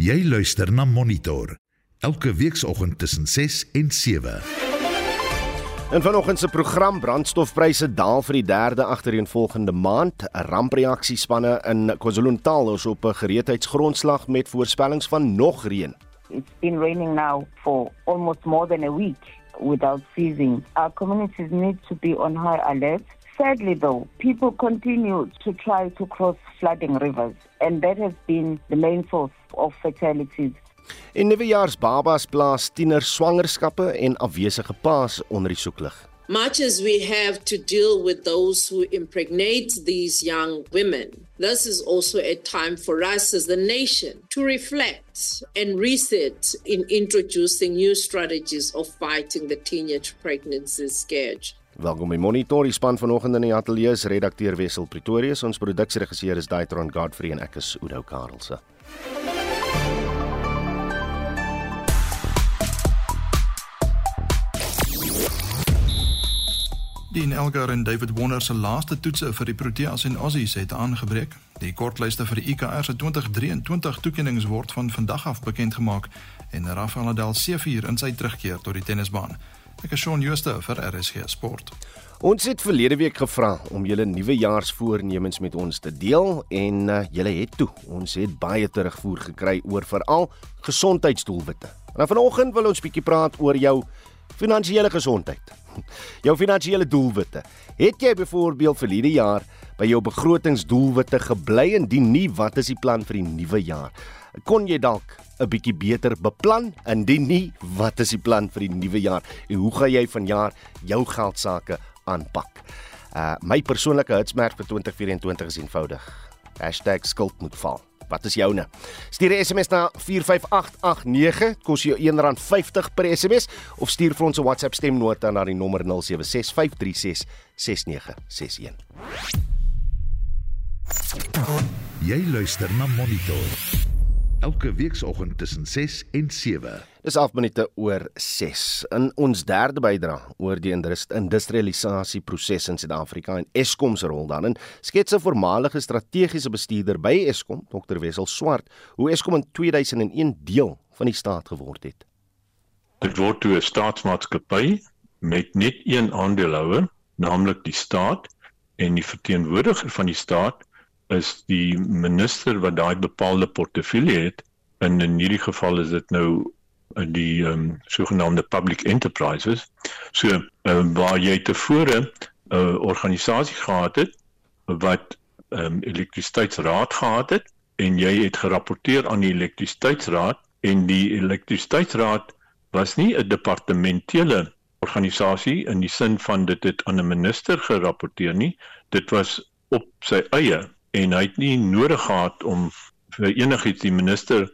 Jy luister na Monitor elke weekoggend tussen 6 en 7. En vanoggend se program brandstofpryse daal vir die derde agtereenvolgende maand. 'n Rampreaksiespanne in KwaZulu-Natal is op 'n gereedheidsgrondslag met voorspellings van nog reën. It's been raining now for almost more than a week without ceasing. Our communities need to be on high alert. Sadly, though, people continue to try to cross flooding rivers, and that has been the main source of fatalities. En nuwejaars babas plaas tiener swangerskappe en afwesige paas onder die soeklig. Much as we have to deal with those who impregnate these young women, this is also a time for us as a nation to reflect and reset in introducing new strategies of fighting the teenage pregnancy scourge. Welkom by Monitor. Die span vanoggend in die ateljee is redakteur Wessel Pretorius, ons produksieregisseur is Daitron Godfrey en ek is Udo Karlse. Dean Elgar en David Warner se laaste toetse vir die Proteas en Aussies het aangebreek. Die kortlyste vir die IKR se 2023 toekenninge word van vandag af bekend gemaak en Rafael Nadal seëvier in sy terugkeer tot die tennisbaan. Ek is Shaun Schuster vir RSG Sport. Ons het verlede week gevra om julle nuwejaarsvoornemens met ons te deel en uh, julle het toe. Ons het baie terugvoer gekry oor veral gesondheidsdoelwitte. En vanoggend wil ons bietjie praat oor jou finansiële gesondheid. Jou finansiële doelwitte. Het jy byvoorbeeld vir hierdie jaar by jou begrotingsdoelwitte gebly en dien nie wat is die plan vir die nuwe jaar? Kon jy dalk 'n bietjie beter beplan indien nie wat is die plan vir die nuwe jaar en hoe gaan jy vanjaar jou geld sake aanpak? Uh my persoonlike hitsmerk vir 2024 is eenvoudig. #skuld moet val. Wat is joune? Stuur 'n SMS na 45889, kos jou R1.50 per SMS of stuur vir ons 'n WhatsApp stemnota na die nommer 0765366961. Jy luister na Monitor elke weekoggend tussen 6 en 7. Dis 8 minute oor 6. In ons derde bydra oor die industrialisasieproses in Suid-Afrika en Eskom se rol daarin, skets 'n voormalige strategiese bestuurder by Eskom, Dr Wessel Swart, hoe Eskom in 2001 deel van die staat geword het. Dit word toe 'n staatsmaatskappy met net een aandeelhouer, naamlik die staat en die verteenwoordiger van die staat is die minister wat daai bepaalde portefeulje het en in hierdie geval is dit nou eh, die ehm um, sogenaamde public enterprises. So um, waar jy tevore 'n uh, organisasie gehad het wat ehm um, elektrisiteitsraad gehad het en jy het gerapporteer aan die elektrisiteitsraad en die elektrisiteitsraad was nie 'n departementele organisasie in die sin van dit het aan 'n minister gerapporteer nie dit was op sy eie en hy het nie nodig gehad om vir enigiets die minister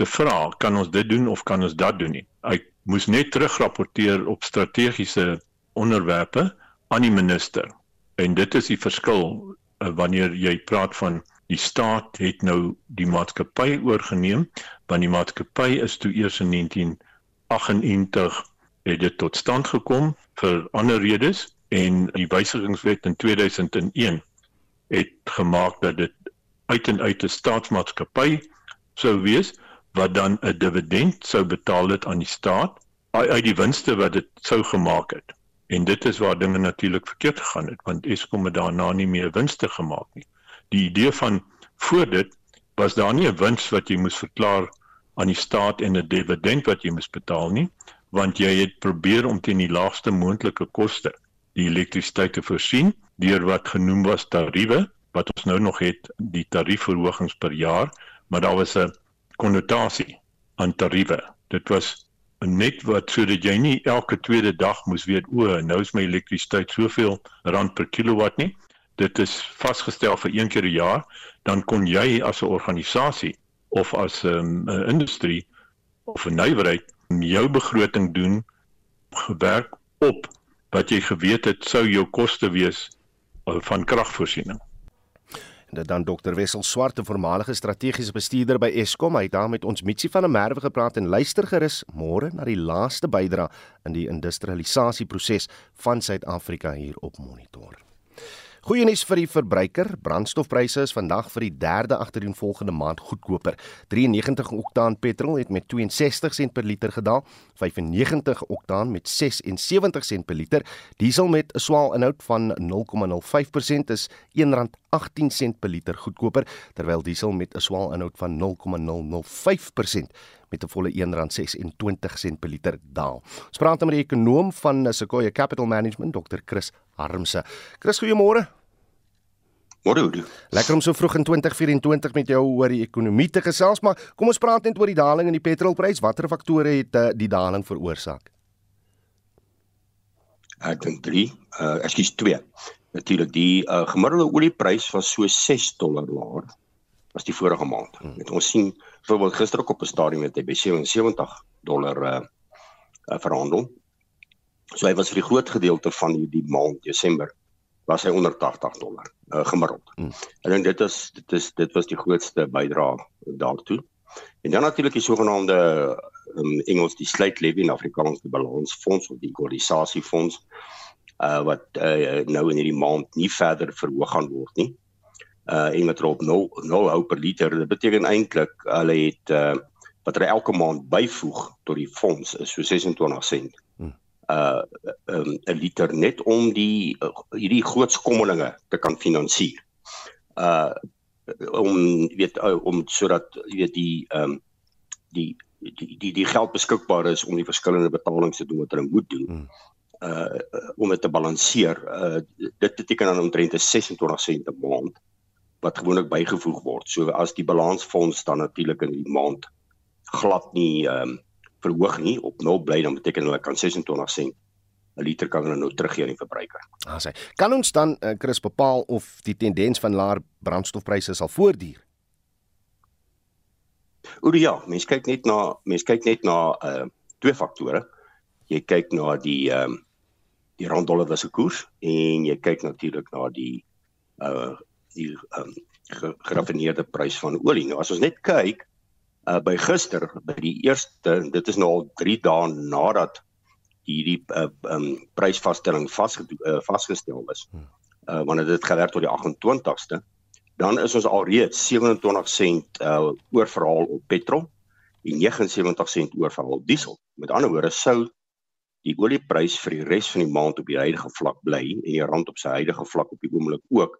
te vra kan ons dit doen of kan ons dat doen nie. Hy moes net terugrapporteer op strategiese onderwerpe aan die minister. En dit is die verskil uh, wanneer jy praat van die staat het nou die maatskappy oorgeneem want die maatskappy is toe eers in 1998 het dit tot stand gekom vir ander redes en die wysigingswet in 2001 het gemaak dat dit uit en uit 'n staatsmaatskappy sou wees wat dan 'n dividend sou betaal het aan die staat uit die winste wat dit sou gemaak het. En dit is waar dinge natuurlik verkeerd gegaan het want Eskom het daarna nie meer winste gemaak nie. Die idee van voor dit was daar nie 'n wins wat jy moes verklaar aan die staat en 'n dividend wat jy moes betaal nie, want jy het probeer om teen die laagste moontlike koste die elektrisiteit te voorsien deur wat genoem was tariewe wat ons nou nog het die tariefverhogings per jaar maar daar was 'n konnotasie aan tariewe. Dit was net wat sodat jy nie elke tweede dag moes weet o nou is my elektrisiteit soveel rand per kilowatt nie. Dit is vasgestel vir een keer 'n jaar dan kon jy as 'n organisasie of as 'n um, industrie of 'n nywerheid jou begroting doen gewerk op wat jy geweet het sou jou koste wees van kragvoorsiening. En dit dan Dr Wessel Swart, 'n voormalige strategiese bestuurder by Eskom, hy het daar met ons Mitsi van der Merwe gepraat en luister gerus môre na die laaste bydra in die industrialisasieproses van Suid-Afrika hier op Monitor. Goeie nuus vir die verbruiker. Brandstofpryse is vandag vir die derde agtereenvolgende maand goedkoper. 93 oktaan petrol het met 62 sent per liter gedaal, 95 oktaan met 76 sent per liter. Diesel met 'n swaal inhoud van 0,05% is R1.18 per liter goedkoper, terwyl diesel met 'n swaal inhoud van 0,005% met 'n volle R1.26 per liter daal. Ons praat met die ekonom van Sequoia Capital Management, Dr. Chris Harmse. Chris, goeiemôre. Môre hoe? Lekker om so vroeg in 2024 met jou oor die ekonomie te gesels, maar kom ons praat net oor die daling in die petrolprys. Watter faktore het uh, die daling veroorsaak? Ek dink 3, uh ekskuus 2. Natuurlik die uh, gemiddelde olieprys was so 6 dollar laer as die vorige maand. Hmm. Met ons sien byvoorbeeld gister ook op 'n stadium het hy by 77 dollar uh, uh verhandel. So hy was vir die groot gedeelte van die, maand Desember was hy onder 80 dollar uh, gemiddeld. Hmm. Ek dink dit is dit is dit was die grootste bydrae daartoe. En dan natuurlik die sogenaamde um, Engels die slate levy in Afrikaans die balansfonds of die ekwalisasiefonds uh wat uh, nou in hierdie maand nie verder verhoog gaan word nie. Uh en met op 0 0 hou per liter. Dit beteken eintlik hulle het uh wat hulle elke maand byvoeg tot die fonds is so 26 sent uh um, 'n liter net om die uh, hierdie groot skommelinge te kan finansier. Uh om weet uh, om sodat weet die ehm um, die die die die geld beskikbaar is om die verskillende betalings te doen wat hulle moet doen. Hmm. Uh om dit te balanseer. Uh dit beteken dan omtrent 26 sent 'n maand wat gewoonlik bygevoeg word. So as die balansfonds dan natuurlik in die maand glad nie ehm um, verhoog nie op 0 bly dan beteken hulle kan 26 sent 'n liter kan hulle nou teruggee aan die verbruiker. Ah sê. Kan ons dan uh, Chris bepaal of die tendens van laer brandstofpryse sal voortduur? Oor ja, mens kyk net na mens kyk net na uh twee faktore. Jy kyk na die ehm uh, die rand dollar wisse koers en jy kyk natuurlik na die uh die ehm um, geraffineerde prys van olie. Nou as ons net kyk uh, by gister by die eerste dit is nou al 3 dae nadat hierdie uh, um, prysvasstelling vas uh, vasgestel is. Uh, wanneer dit gewerk tot die 28ste, dan is ons al reeds 27 sent uh, oorverhaal op petrol en 79 sent oorverhaal op diesel. Met ander woorde sou die olieprys vir die res van die maand op die huidige vlak bly en die rand op sy huidige vlak op die oomblik ook.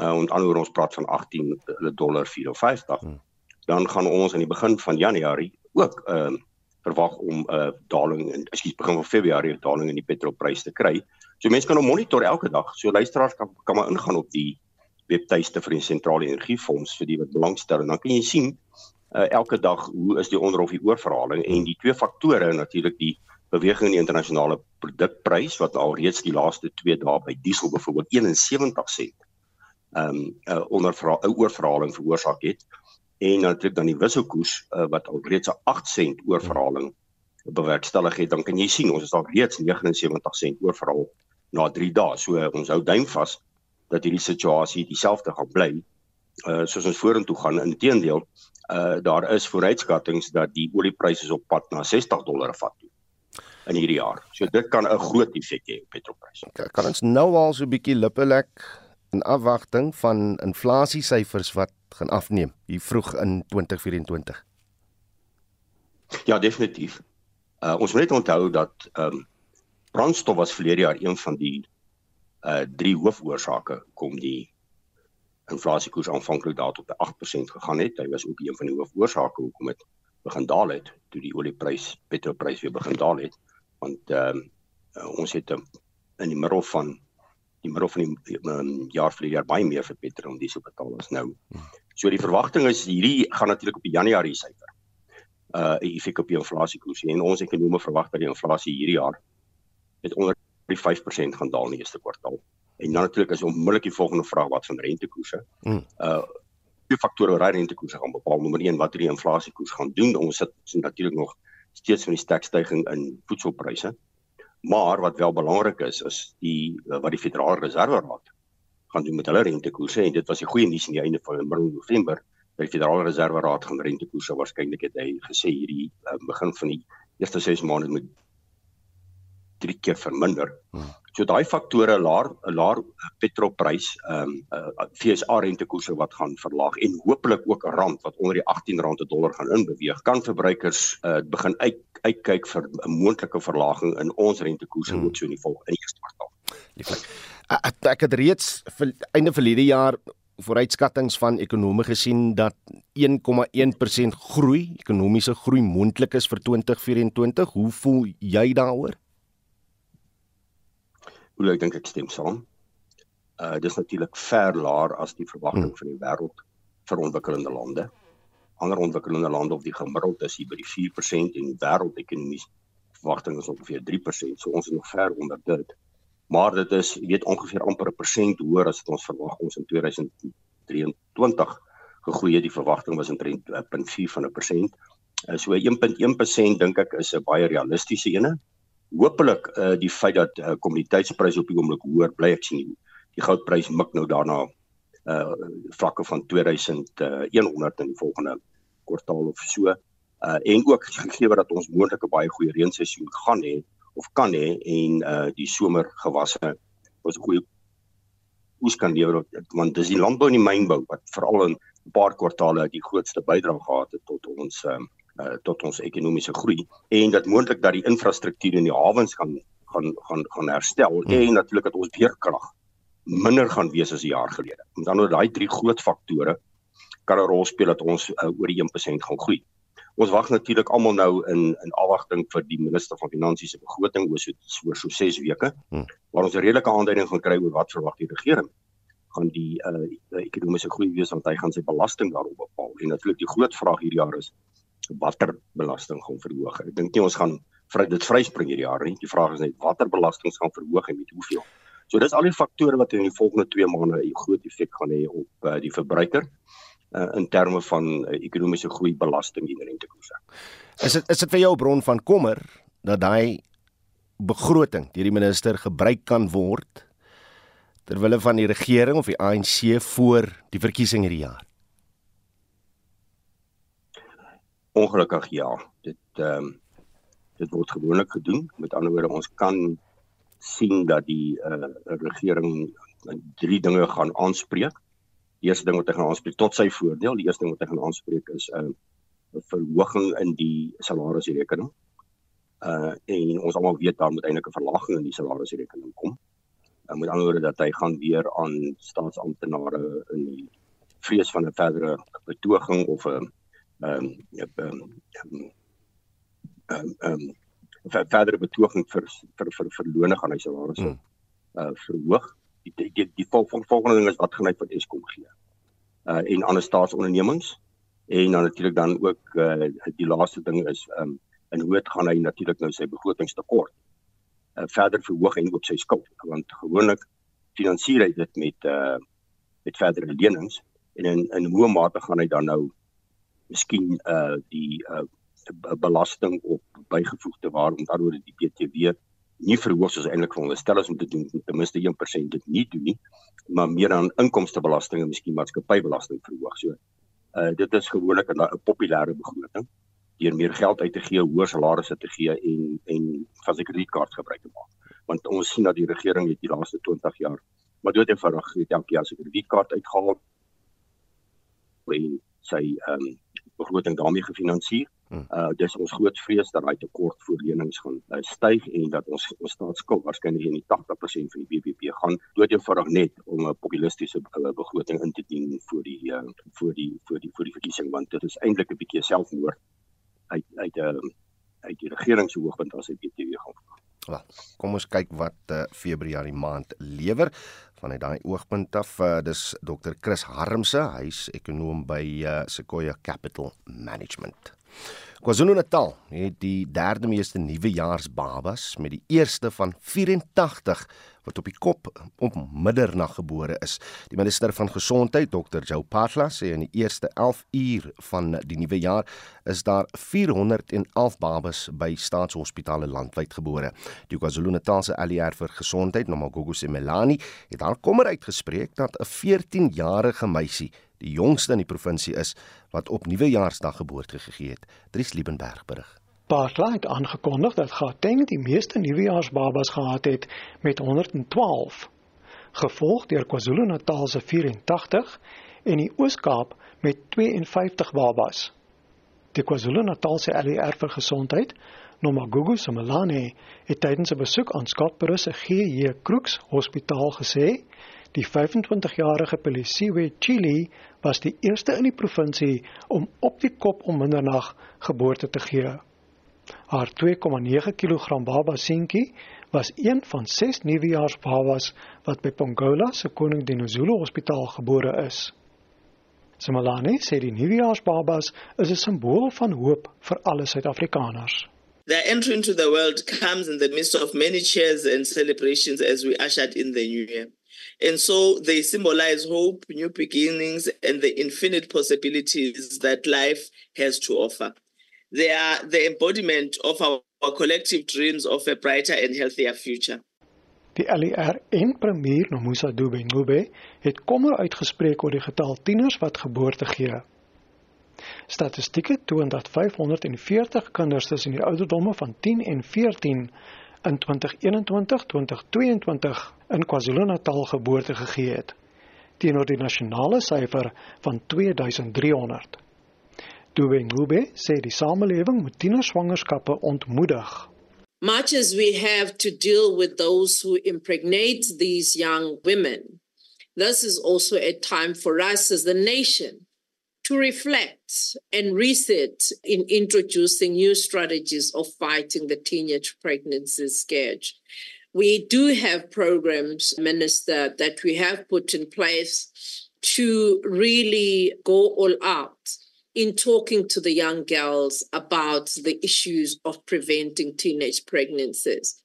Uh, en anders ons praat van 18 dollar 54. Hmm dan gaan ons aan die begin van Januarie ook ehm uh, verwag om 'n uh, daling in ekskuus begin van Februarie 'n daling in die petrolprys te kry. So mense kan hom monitor elke dag. So luisteraars kan kan maar ingaan op die webtuiste vir die sentrale energiefonds vir die wat belangstel en dan kan jy sien uh, elke dag hoe is die onder of die oorverhaling en die twee faktore natuurlik die beweging in die internasionale produkprys wat al reeds die laaste 2 dae by diesel byvoorbeeld 71 sent ehm um, uh, onder 'n oorverhaling veroorsaak het en natuurlik dan die wisselkoers uh, wat al reeds 'n 8 sent oorverhaling bewerkstellig het, dan kan jy sien ons is al reeds 79 sent oorverhaal na 3 dae. So uh, ons hou duim vas dat hierdie situasie dieselfde gaan bly uh soos ons vorentoe gaan. Inteendeel, uh daar is vooruitskattinge dat die oliepryse op pad na 60 dollar vat in hierdie jaar. So dit kan 'n groot effek hê op petrolpryse. Kan ons nou al so 'n bietjie lippelek in afwagting van inflasiesyfers wat gaan afneem hier vroeg in 2024? Ja, definitief. Uh ons moet net onthou dat ehm um, brandstof was verlede jaar een van die uh drie hoofoorsake kom die inflasiekoers aanvanklik daar tot by 8% gegaan het. Hy was ook een van die hoofoorsake hoekom dit begin daal het toe die olieprys, petrolprys weer begin daal het. Want ehm um, uh, ons het um, in die middel van die middel van die um, jaar vir die jaar baie meer vir petrol en diesel betaal as nou. So die verwagting is hierdie gaan natuurlik op die Januarie syfer. Uh effek op die inflasiekoers en ons ekonome verwag dat die inflasie hierdie jaar met onder die 5% gaan daal in die eerste kwartaal. En dan natuurlik is onmiddellik die volgende vraag wat van rentekoerse. Mm. Uh twee faktore wat rentekoerse gaan bepaal. Nommer 1 wat die inflasiekoers gaan doen. Ons sit natuurlik nog steeds van die sterk stygings in voedselpryse. Maar wat wel belangrik is is die wat die Federale Reserve Raad gaan doen met hulle rentekoerse en dit was 'n goeie nuus aan die einde van November. Die Federale Reserve Raad gaan rentekoerse waarskynlik het hy gesê hierdie uh, begin van die eerste 6 maande moet drie keer verminder. Hmm. So daai faktore laer laer petrolprys, ehm um, uh, FSA rentekoerse wat gaan verlaag en hopelik ook 'n rand wat onder die 18 rand per dollar gaan inbeweeg, kan verbruikers uh, begin uit uitkyk vir 'n moontlike verlaging in ons rentekoerse hmm. ook so in die volgende eerste kwartaal. Lieflik. Ek het reeds vir einde verlede jaar vooruitskattinge van ekonome gesien dat 1,1% groei, ekonomiese groei moontlik is vir 2024. Hoe voel jy daaroor? Hoe ek dink ek stem saam. Uh dis natuurlik ver laer as die verwagting hmm. van die wêreld vir ontwikkelende lande. Ander ontwikkelende lande of die gemiddeld is hier by die 4% en die wêreldekonomie verwagting is ongeveer 3%. So ons is nog ver onder dit. Maar dit is, jy weet, ongeveer amper 'n persent hoër as wat ons verwag ons in 2023 gegroei het. Die verwagting was omtrent 0.4 van 'n persent. Uh, so 1.1% dink ek is 'n baie realistiese ene hopelik uh, die feit dat uh, kommoditeitspryse op die oomblik hoër bly ek sien die goudprys mik nou daarna uh vlakke van 2100 in die volgende kwartaal of so. Uh en ook gegee dat ons moontlik 'n baie goeie reenseisoen gaan hê of kan hê en uh die somergewasse ons 'n goeie oes kan lewer want dis die landbou en die mynbou wat veral in 'n paar kwartaale die grootste bydrae gehad het tot ons uh uh, tot ons ekonomiese groei en dat moontlik dat die infrastruktuur in die hawens gaan gaan gaan gaan herstel hmm. en natuurlik dat ons beerkrag minder gaan wees as 'n jaar gelede. Met ander woorde, daai drie groot faktore kan 'n rol speel dat ons uh, oor die 1% gaan groei. Ons wag natuurlik almal nou in in afwagting vir die minister van finansies se begroting oor so oor so 6 weke. Hmm. Waar ons 'n redelike aanduiding gaan kry oor wat verwag die regering gaan die uh, ekonomiese groei wees want hy gaan sy belasting daarop bepaal. En natuurlik die groot vraag hierdie jaar is watter belasting gaan verhoog. Ek dink nie ons gaan vry dit vryspring hierdie jaar nie. Die vraag is net watter belastings gaan verhoog en met hoeveel. So dis al die faktore wat in die volgende 2 maande 'n groot effek gaan hê op uh, die verbruiker uh, in terme van uh, ekonomiese groei, belasting en rentekoerse. Is dit is dit vir jou 'n bron van kommer dat daai begroting deur die minister gebruik kan word terwyl van die regering of die ANC voor die verkiesing hierdie jaar? Ongelukkig ja. Dit ehm um, dit word gewoonlik gedoen. Met ander woorde, ons kan sien dat die eh uh, regering drie dinge gaan aanspreek. Die eerste ding wat hy gaan aanspreek tot sy voordeel, die eerste ding wat hy gaan aanspreek is 'n uh, verhoging in die salarisrekening. Uh en ons almal weet daar moet eintlik 'n verlaging in die salarisrekening kom. Uh, met ander woorde dat hy gaan weer aan staatsamptenare in die vrees van 'n verdere betoging of 'n uh, ehm um, ehm um, ehm um, verdere betoging vir vir vir verlone gaan hy salarisse hmm. uh verhoog. Die die die, die vol, vol, volgende ding is wat gaan hy vir Eskom gee. Uh en ander staatsondernemings en dan natuurlik dan ook uh die laaste ding is ehm um, in hoe gaan hy natuurlik nou sy begrotingstekort uh verder verhoog en ook sy skuld want gewoonlik finansier hy dit met uh met verdere lenings en in in hoe mate gaan hy dan nou miskien uh die uh belasting op bygevoegde waarde met alhoewel die BTW nie verhoog soos eintlik veronderstel is om te doen ten minste 1% dit nie doen nie maar meer aan inkomstebelasting en miskien maatskappybelasting verhoog so uh dit is gewoonlik 'n populêre begroting deur meer geld uit te gee, hoër salarisse te gee en en van sy kredietkaart gebruik te maak. Want ons sien dat die regering het die laaste 20 jaar maar dood eenvoudig het elke jaar sy kredietkaart uitgehaal en sy ehm um, begroting daarmee gefinansier. Hmm. Uh dis ons groot vrees dat daai tekort vir lenings gaan uh, styg en dat ons ons staatsskuld waarskynlik in die 80% van die BBP gaan dood eenvoudig net om 'n populistiese uh, begroting in te dien vir die uh, vir die vir die vir die verkiesing want dit is eintlik 'n bietjie selfmoord uit uit 'n uh, uit die regering se hoogpunt as hy BTW gaan. Wel, kom ons kyk wat uh, Februarie maand lewer vanuit daai oogpunt af. Uh, dis Dr. Chris Harmse, hy's ekonom by uh, Sequoia Capital Management. KwaZulu-Natal het die derde meeste nuwejaarsbabas met die eerste van 84 wat op die kop op middernag gebore is. Die minister van gesondheid, Dr. Joe Patla, sê in die eerste 11 uur van die nuwe jaar is daar 411 babas by staatshospitale landwyd gebore. Die KwaZulu-Natalse ALR vir gesondheid, Nomagogo Semelani, het haar kommer uitgespreek dat 'n 14-jarige meisie die jongste in die provinsie is wat op nuwejaarsdag geboorte gegee het. Dries Liebenberg berig. Baarla het aangekondig dat Gauteng die meeste nuwejaarsbabas gehad het met 112, gevolg deur KwaZulu-Natal se 84 en die Oos-Kaap met 52 babas. Die KwaZulu-Natal se ALR vir gesondheid, Nomagugu Simelane, het tydens 'n besoek aan Skatberus se GJ Kroeks Hospitaal gesê Die 25-jarige Pelisiwe Chili was die eerste in die provinsie om op die kop om middernag geboorte te gee. Haar 2,9 kg baba seentjie was een van 6 nuwejaarsbabas wat by Pongola se Koning Dinozulu Hospitaal gebore is. Simalani sê die nuwejaarsbabas is 'n simbool van hoop vir alle Suid-Afrikaners. Their entry into the world comes in the midst of many cheers and celebrations as we ushered in the new year. And so they symbolize hope, new beginnings, and the infinite possibilities that life has to offer. They are the embodiment of our, our collective dreams of a brighter and healthier future. Die LER en premier Nomusa Dube Ngube het kommer uitgespreek oor die getal tieners wat geboorte gee. Statistieke toon dat 540 kinders tussen die ouderdomme van 10 en 14 in 2021-2022 in KwaZulu-Natal geboorte gegee het teenoor die nasionale syfer van 2300. Dubengube sê die samelewing moet tienerswangerskappe ontmoedig. Much as we have to deal with those who impregnate these young women, this is also a time for us as the nation to reflect and reset in introducing new strategies of fighting the teenage pregnancy scourge. We do have programs, Minister, that we have put in place to really go all out in talking to the young girls about the issues of preventing teenage pregnancies.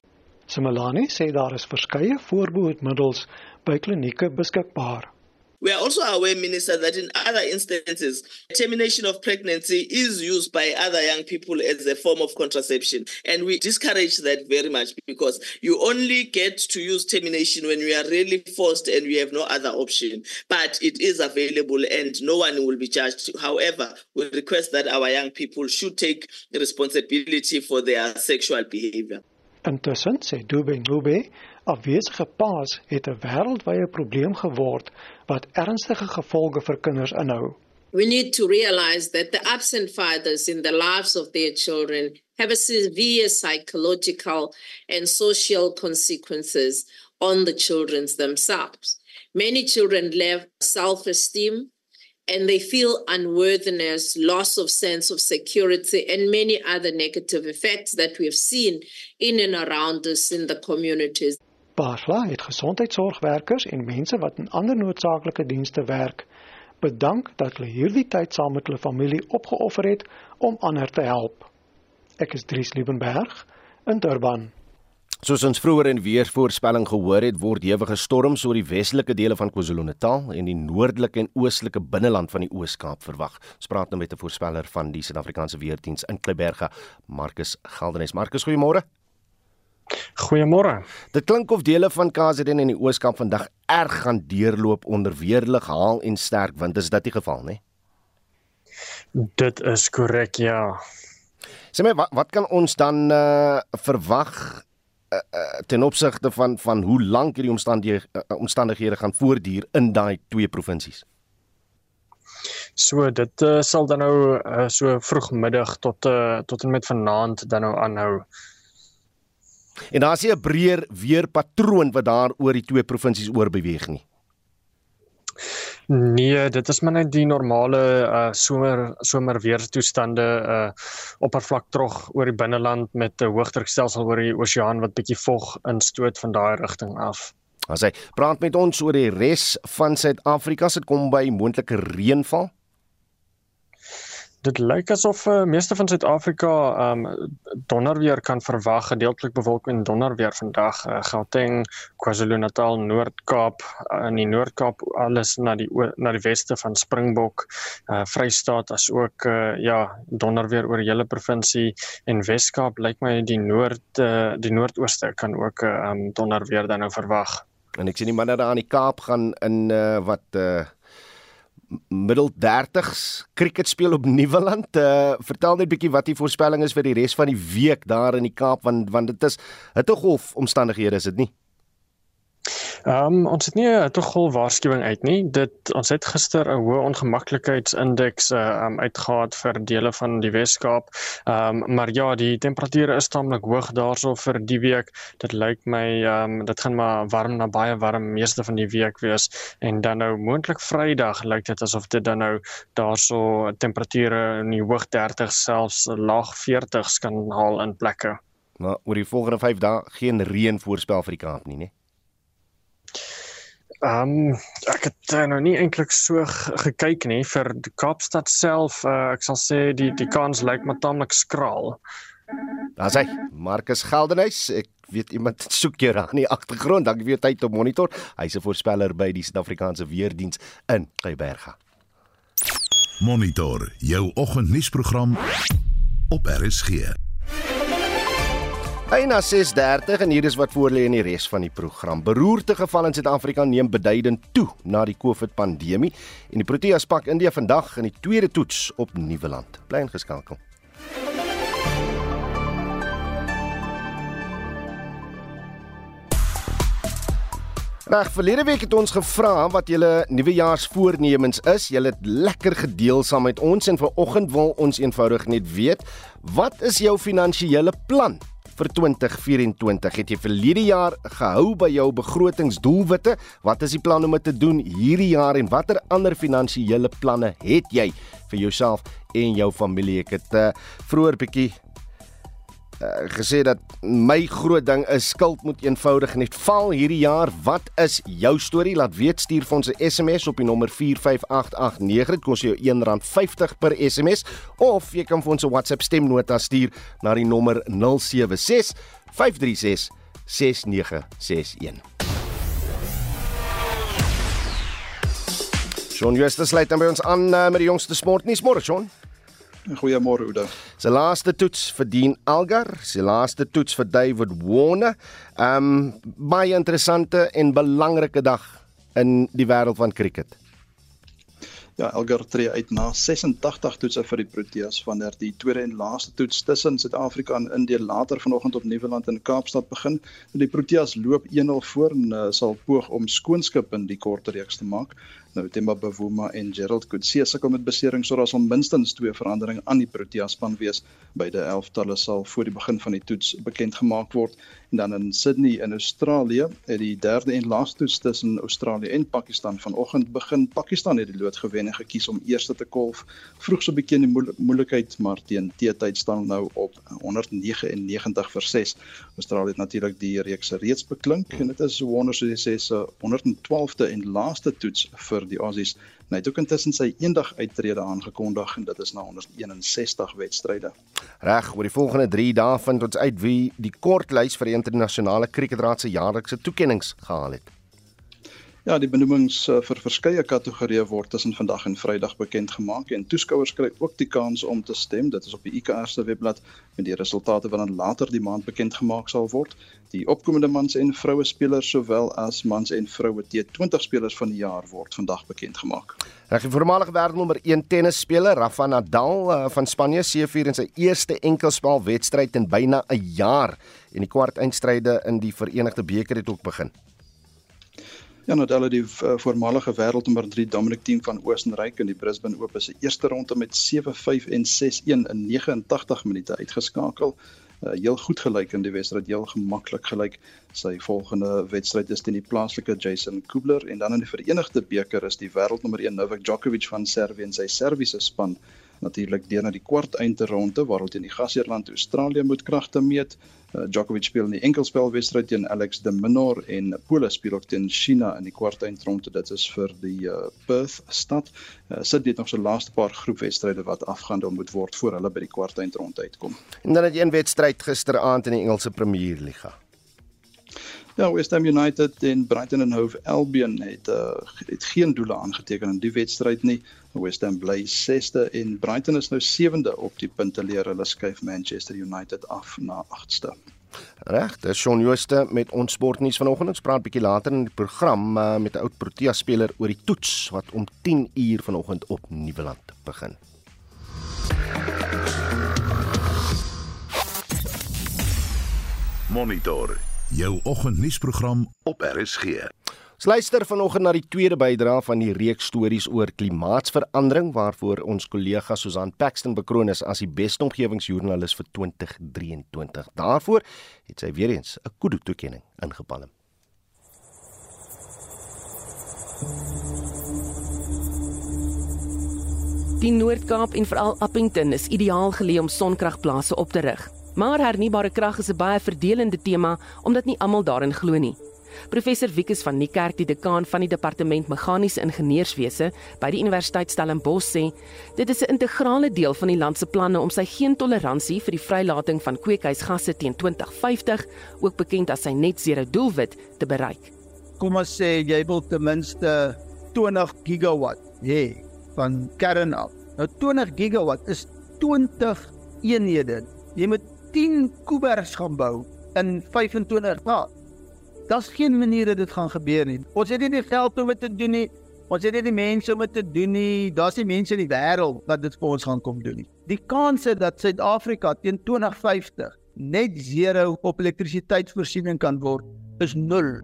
Simelani sê daar verskeie voorbehoedmiddels by klinieke beskikbaar. We are also aware, Minister, that in other instances, termination of pregnancy is used by other young people as a form of contraception. And we discourage that very much because you only get to use termination when you are really forced and you have no other option. But it is available and no one will be charged. However, we request that our young people should take responsibility for their sexual behavior. Intussen sê Dube Ngube, afwesige paas het 'n wêreldwye probleem geword wat ernstige gevolge vir kinders inhou. We need to realize that the absent fathers in the lives of their children have a severe psychological and social consequences on the children themselves. Many children lack self-esteem and they feel unworthiness, loss of sense of security, and many other negative effects that we have seen in and around us in the communities. Basla het gesondheidsorgwerkers en mense wat in ander noodsaaklike dienste werk bedank dat hulle hierdie tyd saam met hulle familie opgeoffer het om ander te help. Ek is Dries Liebenberg in Durban. Soos ons vroeër in weervoorspelling gehoor het, word hewige storms oor die westelike dele van KwaZulu-Natal en die noordelike en oostelike binneland van die Oos-Kaap verwag. Ons praat nou met 'n voorspeller van die Suid-Afrikaanse Weerdiens in Kleiberge, Markus Geldenhuys. Markus, goeiemôre. Goeiemôre. Dit klink of dele van KwaZulu en die Oos-Kaap vandag erg gaan deurloop onder weerlig haal en sterk wind. Is dit die geval, né? Dit is korrek, ja. Sê my, wat, wat kan ons dan uh, verwag uh, uh, ten opsigte van van hoe lank hierdie omstandighede uh, omstandighede gaan voortduur in daai twee provinsies? So dit uh, sal dan nou uh, so vroegmiddag tot uh, tot en met vanaand dan nou aanhou. En daar is 'n breër weerpatroon wat daar oor die twee provinsies oor beweeg nie. Nee, dit is maar net die normale uh somer somerweertoestande uh oppervlak trog oor die binneland met 'n hoëdrukstelsel oor die oseaan wat bietjie vog instoot van daai rigting af. As hy praat met ons oor die res van Suid-Afrika, sit kom by moontlike reënval. Dit lyk asof uh, meeste van Suid-Afrika um donderweer kan verwag, gedeeltelik bewolk en donderweer vandag. Uh, Gauteng, KwaZulu-Natal, Noord-Kaap, uh, in die Noord-Kaap alles na die na die weste van Springbok, uh, Vrystaat as ook uh, ja, donderweer oor die hele provinsie en Wes-Kaap lyk my die noord uh, die noordooste kan ook uh, um donderweer dan nou verwag. En ek sien die manne daar aan die Kaap gaan in uh, wat uh middel 30s cricket speel op Nieuweland. Uh, vertel net 'n bietjie wat die voorspelling is vir die res van die week daar in die Kaap want want dit is hittegolf omstandighede is dit nie? Ehm um, ons het nie 'n toegol waarskuwing uit nie. Dit ons het gister 'n hoë ongemaklikheidsindeks uh, um, uitgehaal vir dele van die Wes-Kaap. Ehm um, maar ja, die temperature is taamlik hoog daarso vir die week. Dit lyk my ehm um, dit gaan maar warm na baie warm meeste van die week wees en dan nou moontlik Vrydag lyk dit asof dit dan nou daarso temperature in die hoog 30 selfs laag 40s kan haal in plekke. Maar oor die volgende 5 dae geen reën voorspel vir die Kaap nie, né? Ehm um, ek het uh, nou nie eintlik so gekyk nie vir die Kaapstad self. Uh, ek sal sê die die kans lyk maar taamlik skraal. Daar's hy, Marcus Geldenhuys. Ek weet iemand soek jou aan die agtergrond. Dankie vir jou tyd op monitor. Hy's 'n voorspeller by die Suid-Afrikaanse Weerdiens in Geyberga. Monitor jou oggendnuusprogram op RSG. Byna 6:30 en hier is wat voor lê in die res van die program. Beroerte geval in Suid-Afrika neem beduidend toe na die COVID-pandemie en die Proteas pak India vandag in die tweede toets op Nieuweland. Bly ingeskakel. Reg, verlede week het ons gevra wat julle nuwejaarsvoornemens is. Julle het lekker gedeel saam met ons en vanoggend wil ons eenvoudig net weet, wat is jou finansiële plan? Vir 2024. Het jy verlede jaar gehou by jou begrotingsdoelwitte? Wat is die plan om dit te doen hierdie jaar en watter ander finansiële planne het jy vir jouself en jou familie? Ek het uh, vroeër bietjie uh, gesê dat my groot ding is skuld moet eenvoudig net val hierdie jaar. Wat is jou storie? Laat weet stuur vir ons 'n SMS op die nommer 45889. Dit kos jou R1.50 per SMS of jy kan vir ons 'n WhatsApp stemnota stuur na die nommer 076 536 6961. Shaun Justus lei dan by ons aan uh, met die jongste sportnuus môre Shaun. Goeiemôre Oude. Sy laaste toets vir Dean Algar, sy laaste toets vir David Warner. Um baie interessante en belangrike dag in die wêreld van cricket. Ja, Elgar tree uit na 86 toetse vir die Proteas wanneer die tweede en laaste toets tussen Suid-Afrika en Indië later vanoggend op Nieuweland in Kaapstad begin. Die Proteas loop 1-0 voor en uh, sal poog om skoonskip in die korte reeks te maak. Nou Themba Bavuma en Gerald Coetzee sukkel met beserings sodat ons minstens twee veranderinge aan die Protea span wees. Beide elftalle sal voor die begin van die toets bekend gemaak word en dan in Sydney in Australië het die derde en laaste toets tussen Australië en Pakistan vanoggend begin. Pakistan het die lood gewen en gekies om eerste te kolf. Vroeg so 'n bietjie in die moeilikheid, maar teen teetyd staan nou op 199 vir 6. Australië het natuurlik die reeks reeds beklink en dit is wonder so jy sê se 112de en laaste toets vir die Aussies. Hy het ook intussen sy eendag uittrede aangekondig en dit is na 161 wedstryde. Reg, oor die volgende 3 dae vind ons uit wie die kortlys vir die internasionale kriketraad se jaarlikse toekenninge gehaal het. Ja, die benoemings uh, vir verskeie kategorieë word tussen vandag en Vrydag bekend gemaak en toeskouers kry ook die kans om te stem. Dit is op die IKR se webblad met die resultate wat dan later die maand bekend gemaak sal word. Die opkomende mans en vroue spelers sowel as mans en vroue T20 spelers van die jaar word vandag bekend gemaak. Reg, voormalige wêreldnommer 1 tennisspeler Rafa Nadal uh, van Spanje seëvier in sy eerste enkelspel wedstryd in byna 'n jaar en die kwart eindstryde in die Verenigde Beker het ook begin. Ja, Nadal het die uh, voormalige wêreldnommer 3 Dominic Thiem van Oostenryk in die Brisbane Ope se eerste ronde met 7-5 en 6-1 in 89 minute uitgeskakel. Uh, heel goed gelyk in die wedstryd, heel gemaklik gelyk. Sy volgende wedstryd is teen die plaaslike Jason Kubler en dan in die Verenigde Beker is die wêreldnommer 1 Novak Djokovic van Servië en sy Serviese span natuurlik deur na die kwart eindronde waar hulle teen die gasheerland Australië moet kragte meet. Uh, Djokovic speel in die enkelspelwedstryd teen Alex de Minaur en Pole speel ook teen China in die kwart eindronde. Dit is vir die uh, Perth stad. Uh, sit dit nog so laaste paar groepwedstryde wat afgehandel moet word voor hulle by die kwart eindronde uitkom. En dan het jy 'n wedstryd gisteraand in die Engelse Premier Liga. Ja, West Ham United en Brighton and Hove Albion het uh, het geen doele aangeteken in die wedstryd nie. West Ham bly 6ste en Brighton is nou 7de op die punteleer. Hulle skuif Manchester United af na 8ste. Reg, dis Shaun Jooste met ons sportnuus vanoggend. Ons praat bietjie later in die program uh, met 'n oud Protea speler oor die toets wat om 10 uur vanoggend op Nieuweland begin. Monitor jou oggendnuusprogram op RSG. Ons luister vanoggend na die tweede bydrae van die reeks stories oor klimaatsverandering waarvoor ons kollega Susan Paxton bekroon is as die beste omgewingsjoernalis vir 2023. Daarvoor het sy weer eens 'n kudu toekenning ingepalm. Die Noord-Kaap en veral Appington is ideaal geleë om sonkragplase op te rig. Maar hernubare krag is 'n baie verdelende tema omdat nie almal daarin glo nie. Professor Wikus van Niekerk, die dekaan van die departement meganiese ingenieurswese by die Universiteit Stellenbosch sê, dit is 'n integrale deel van die land se planne om sy geen-toleransie vir die vrylating van kweekhuisgasse teen 2050, ook bekend as sy net zero doelwit, te bereik. Kom ons sê jy wil ten minste 20 gigawatt hê van kern af. Nou 20 gigawatt is 20 eenhede. Jy moet 10 kubers gaan bou in 25 dae. Daar's geen manier dat dit gaan gebeur nie. Ons het nie die geld om dit te doen nie. Ons het nie die mense om dit te doen nie. Daar's nie mense in die wêreld wat dit vir ons gaan kom doen nie. Die kans dat Suid-Afrika teen 2050 net zero op elektrisiteitsvoorsiening kan word, is 0.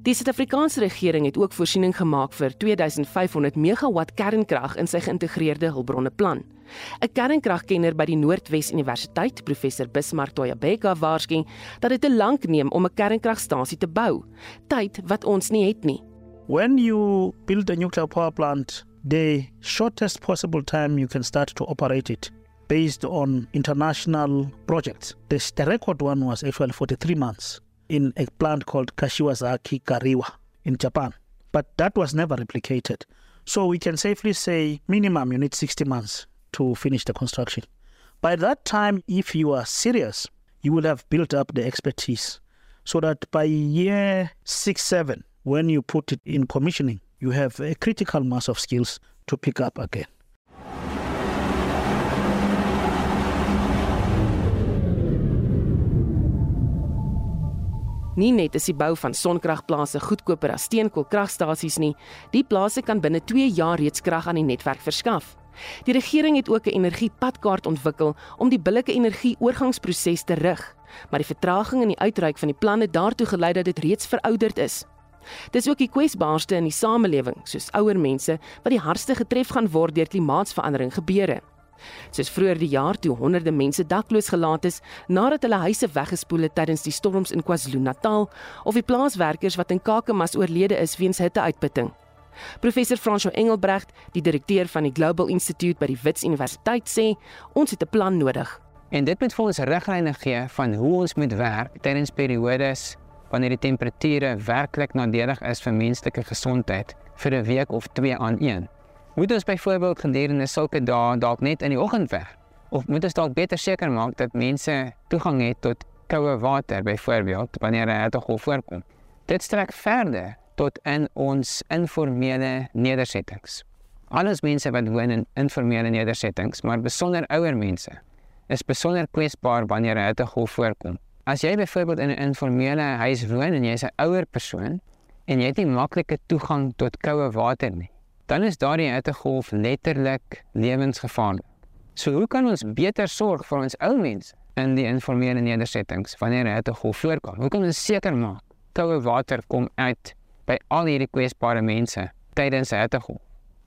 Die Suid-Afrikaanse regering het ook voorsiening gemaak vir 2500 megawatt kernkrag in sy geïntegreerde hulpbronne plan. 'n Kernkragkenner by die Noordwes Universiteit, professor Bismarck Toyabeka, waarsku dat dit te lank neem om 'n kernkragstasie te bou, tyd wat ons nie het nie. When you build a nuclear power plant, the shortest possible time you can start to operate it based on international projects. The record one was actually 43 months in a plant called Kashiwazaki Kariwa in Japan. But that was never replicated. So we can safely say minimum you need 60 months to finish the construction. By that time, if you are serious, you will have built up the expertise so that by year six, seven, when you put it in commissioning, you have a critical mass of skills to pick up again. Nie net is die bou van sonkragplase goedkoper as steenkoolkragstasies nie, die plase kan binne 2 jaar reeds krag aan die netwerk verskaf. Die regering het ook 'n energiepadkaart ontwikkel om die billike energie oorgangsproses te rig, maar die vertraging in die uitreik van die planne daartoe gelei dat dit reeds verouderd is. Dis ook die kwesbaarste in die samelewing, soos ouer mense wat die hardste getref gaan word deur klimaatsverandering gebeure. Soos vroeër die jaar toe honderde mense dakloos gelaat is nadat hulle huise weggespoel het tydens die storms in KwaZulu-Natal of die plaaswerkers wat in Kakamas oorlede is weens hitteuitputting. Professor François Engelbrecht, die direkteur van die Global Institute by die Wits Universiteit sê, ons het 'n plan nodig. En dit moet vir ons riglyne gee van hoe ons moet werk tydens periodes wanneer die temperature werklik nadelig is vir menslike gesondheid vir 'n week of twee aan een. Moet ons byvoorbeeld gedurende sulke dae dalk net in die oggend werk of moet ons dalk beter seker maak dat mense toegang het tot koue water byvoorbeeld wanneer 'n hittegolf voorkom. Dit strek verder tot in ons informele nedersettings. Alles mense wat woon in informele nedersettings, maar besonder ouer mense, is besonder kwesbaar wanneer 'n hittegolf voorkom. As jy byvoorbeeld in 'n informele huis woon en jy's 'n ouer persoon en jy het nie maklike toegang tot koue water nie, dan is daardie hittegolf letterlik lewensgevaarlik. So hoe kan ons beter sorg vir ons ou mense in die informele nedersettings wanneer 'n hittegolf voorkom? Hoe kan ons seker maak koue water kom uit by al hierdie kwesbare mense tydens 'n hittegolf.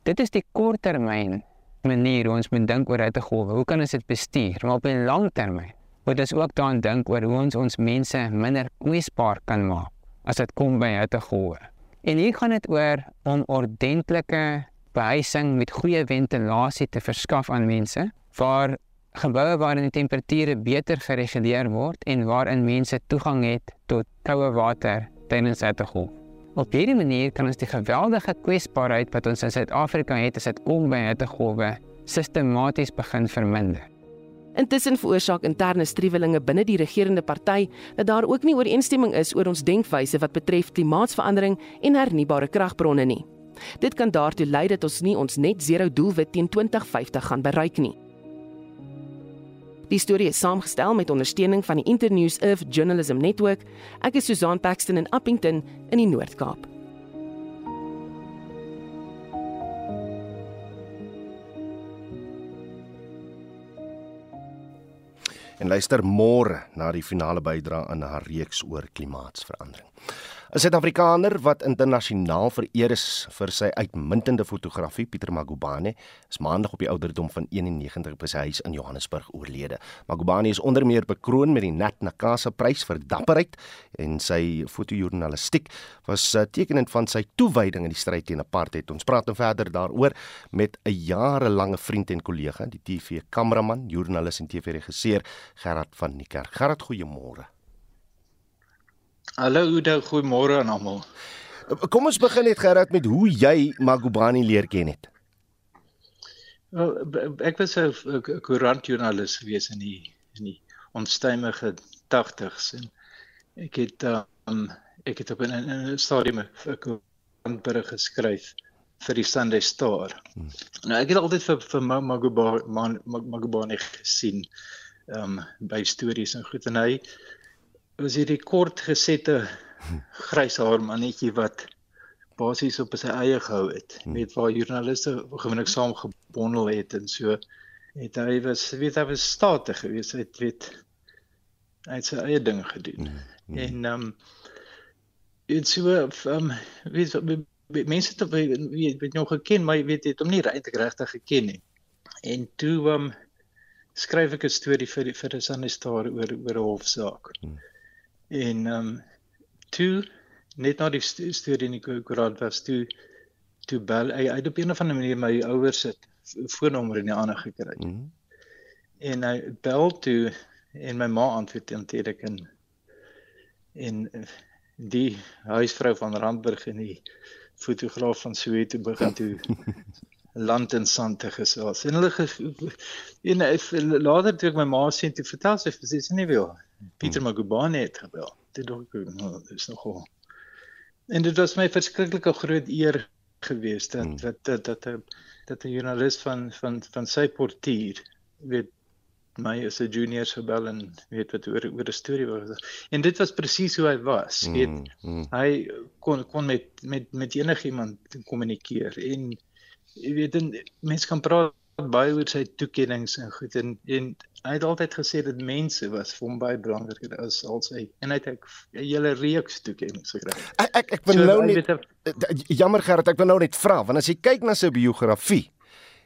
Dit is die korttermyn manier hoe ons moet dink oor hittegolwe. Hoe kan ons dit bestuur? Maar op 'n langtermyn moet ons ook daaraan dink oor hoe ons ons mense minder kwesbaar kan maak as dit kom by hittegolwe. En hier gaan dit oor om ordentlike behuising met goeie ventilasie te verskaf aan mense waar geboue waarin die temperature beter gereguleer word en waarin mense toegang het tot koue water tydens hittegolwe. Op hierdie manier kan ons die geweldige kwesbaarheid wat ons in Suid-Afrika het as dit kom by hittegolwe sistematies begin verminder. Intussen veroorsaak interne striwelinge binne die regerende party dat daar ook nie ooreenstemming is oor ons denkwyse wat betref klimaatsverandering en hernubare kragbronne nie. Dit kan daartoe lei dat ons nie ons net zero doelwit teen 2050 gaan bereik nie. Die storie is saamgestel met ondersteuning van die Internews Earth Journalism Network. Ek is Susan Paxton in Appington in die Noord-Kaap. En luister môre na die finale bydrae aan haar reeks oor klimaatsverandering. 'n Suid-Afrikaner wat internasionaal vereer is vir sy uitmuntende fotografie, Pieter Magubane, is maandag op die ouderdom van 91 by sy huis in Johannesburg oorlede. Magubane is onder meer bekroon met die Nat Nakasa Prys vir dapperheid en sy fotojournalistiek was eh, tekenend van sy toewyding in die stryd teen apartheid. Ons praat nou verder daaroor met 'n jarelange vriend en kollega, die TV-kameraman, joernalis en TV-regisseur Gerard van Niekerk. Gerard, goeiemôre. Hallo Oudo, goeiemôre aan almal. Kom ons begin net gerad met hoe jy Magubani leer ken het. Wel, ek was 'n koerantjoernalis gewees in die in die onstuimige 80s en ek het um, ek het op 'n 'n stadium 'n koerantberig geskryf vir die Sunday Star. Hmm. Nou ek het altyd vir vir Magubani Magubani gesien um by stories en goed en hy was hierdie kort gesette grys haar mannetjie wat basies op sy eie gehou het. Hmm. Weet waar joernaliste gewoonlik saam gebondel het en so het hy was weet hy was statig geweest. Hy het weet hy het sy eie ding gedoen. Hmm. Hmm. En ehm um, dit so ehm um, weet, mense het weet, weet nog geken, maar jy weet het hom nie regtig regtig geken nie. En toe ehm um, skryf ek 'n storie vir die, vir 'n Sunday Star oor oor 'n hofsaak. Hmm. En ehm um, toe net na die st storie in die koerant was toe toe bel hy uit op 'n of ander manier my ouers se foonnommer in die ander gekry. Mm -hmm. En hy bel toe en my ma antwoord eintlik en en die huisvrou van Randburg en die fotograaf van Soweto begin toe land en sand te gesels. En hulle en later toe ek my ma sien toe vertel sy sê nie wil Pieter hmm. Magubane het gebel. Dit dink ek nou is nogal. En dit was my verskriklike groot eer geweest dat hmm. dat dat dat dat 'n joernalis van van van sy portier weet my as 'n junior gebel en weet wat oor oor 'n storie was. En dit was presies hoe hy was. Weet mm, mm. hy kon kon met met met enigiemand kommunikeer en jy weet mense kan praat baie oor sy toekennings en goed en en hy het altyd gesê dat mense was vir hom baie belangriker as al sy en hy het 'n hele reeks toekennings gekry. Ek ek ek wil so, nou net het, jammer Gerrit, ek wil nou net vra want as jy kyk na sy biografie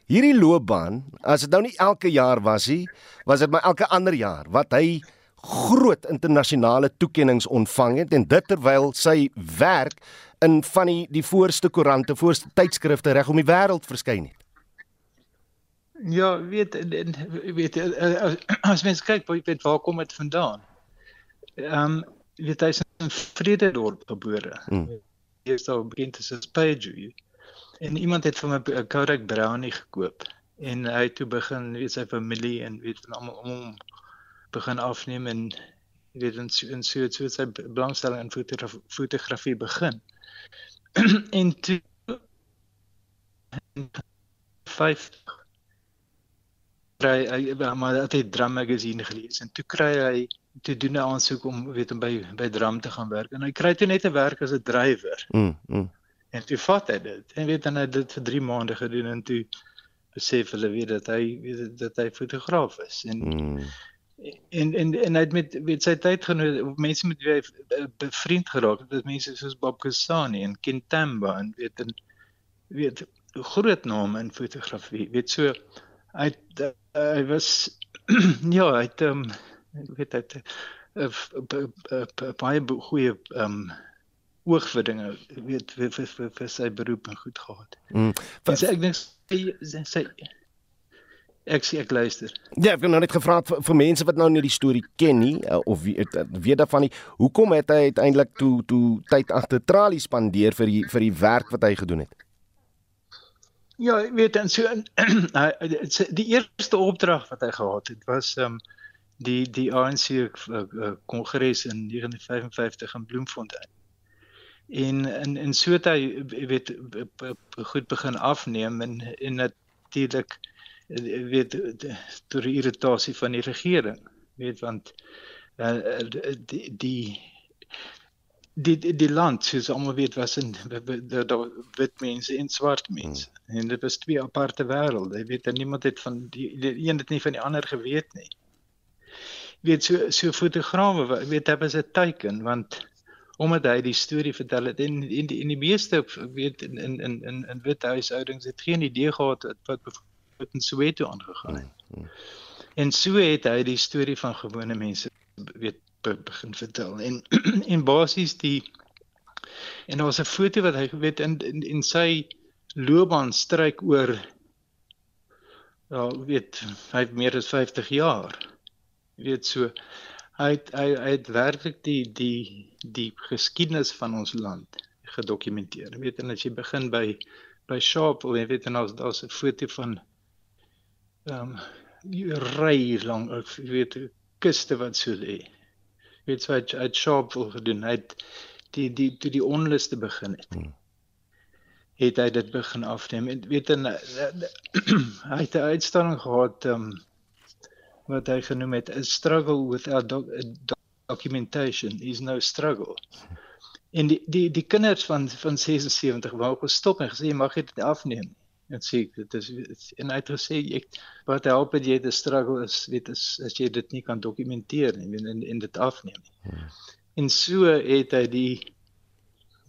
Hierdie loopbaan, as dit nou nie elke jaar was nie, was dit maar elke ander jaar wat hy groot internasionale toekennings ontvang het en dit terwyl sy werk in van die die voorste koerante, voorste tydskrifte reg om die wêreld verskyn het. Ja, weet weet eh, eh, as mens kyk, weet waar kom dit vandaan? Ehm um, weet hy is in Vrededorp gebore. Hmm. Hy is daar bekend as 'n Page. En iemand het vir my 'n Kodak Brownie gekoop en hy het toe begin weet sy familie en weet van almal om hom begin afneem en weet en so en so het so sy belangstelling in fotografie, fotografie begin. en toe 50 kry hy maar dat hy drum magazine gelees en toe kry hy toe doen 'n aansoek om weet om by by drum te gaan werk en hy kry toe net 'n werk as 'n drywer. Mm. mm. En toe vat hy dit. En weet dan hy dit vir 3 maande gedoen en toe besef hulle weet dat hy weet dat hy fotograaf is en mm. en en en hy het met weet sy tyd genoeg mense met wie hy bevriend geraak het, mense soos Bob Kasani en Ken Tamba en weet en weet groot name in fotografie. Weet so hy het, hy was ja, hy het ehm um, weet hy het uh, baie goeie ehm um, oog vir dinge weet vir vir, vir, vir sy beroep en goed gehad. Mm. Vir, ek dink sy sy ek sê ek luister. Ja, ek het nou net gevra vir, vir mense wat nou nie die storie ken nie of weet weet daarvan nie. Hoekom het hy uiteindelik toe toe tyd agter tralies spandeer vir die vir die werk wat hy gedoen het? Ja, ek weet en so die eerste opdrag wat hy gehad het was ehm um, die die ANC kongres in 1955 in Bloemfontein. En in in so het hy weet goed begin afneem en en natuurlik weet tot die irritasie van die regering weet want uh, die die die die, die land soos almal weet was in daar wit mense en swart mense hmm. en dit was twee aparte wêrelde jy weet en niemand het van die, die een het nie van die ander geweet nie weet so so fotograwe weet hy was 'n teken want omdat hy die storie vertel het en in die in die meeste weet in in in in, in wit huishoudings het geen idee gehad wat wat in Soweto aangegaan het. Hmm, hmm. En so het hy die storie van gewone mense weet begin vertel. En en basies die en daar was 'n foto wat hy weet in in, in sy loopbaan stryk oor ja weet hy het meer as 50 jaar. Weet so hy het, hy, hy het werklik die die die geskiedenis van ons land gedokumenteer. Weet en as jy begin by by Sharpeville weet en daar's daar's 'n foto van ehm um, ry lank ek weet kuste wat so lê. Weet jy wat hy shop wil gedoen. Hy het die die toe die onluste begin het. Hmm. Het hy dit begin afneem. En weet en hy het 'n uitstalling gehad um, wat hy genoem het a struggle without doc documentation is no struggle. En die die die kinders van van 76 wou gestop en gesê jy mag dit afneem en sê dit is en hy het gesê ek wat help dit jy te struggle is weet is as jy dit nie kan dokumenteer nie en en, en dit afneem nie. Hmm. En so het hy die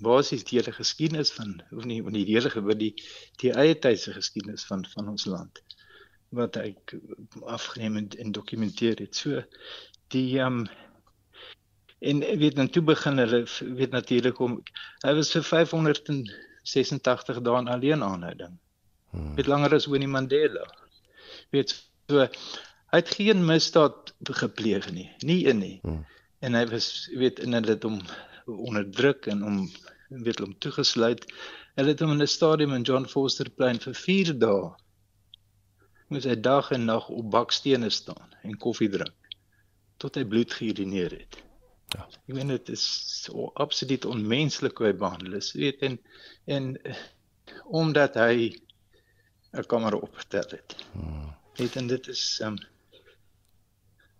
basies die hele geskiedenis van of nie van die hele gewe die die eie tydse geskiedenis van van ons land wat hy afgeneem en, en dokumenteer het. So die ehm um, en weet dan toe begin hulle weet natuurlik om hy was vir 586 dae alleen aanhouding. Hmm. Weet langer as Winnie Mandela. Weet so hy het geen misdaad gepleeg nie, nie een nie. Hmm. En hy was weet in hulle het hom onderdruk en hom weet hom toegesluit. Hulle het hom in 'n stadium in John Foster Plain vir 4 dae moes hy dag en nag op bakstene staan en koffie drink tot hy bloed geurineer het. Ja. Ek meen dit is so absoluut onmenslik hoe hy behandel is, weet en en omdat hy 'n kamer opgetel het. Hmm. Het en dit is um,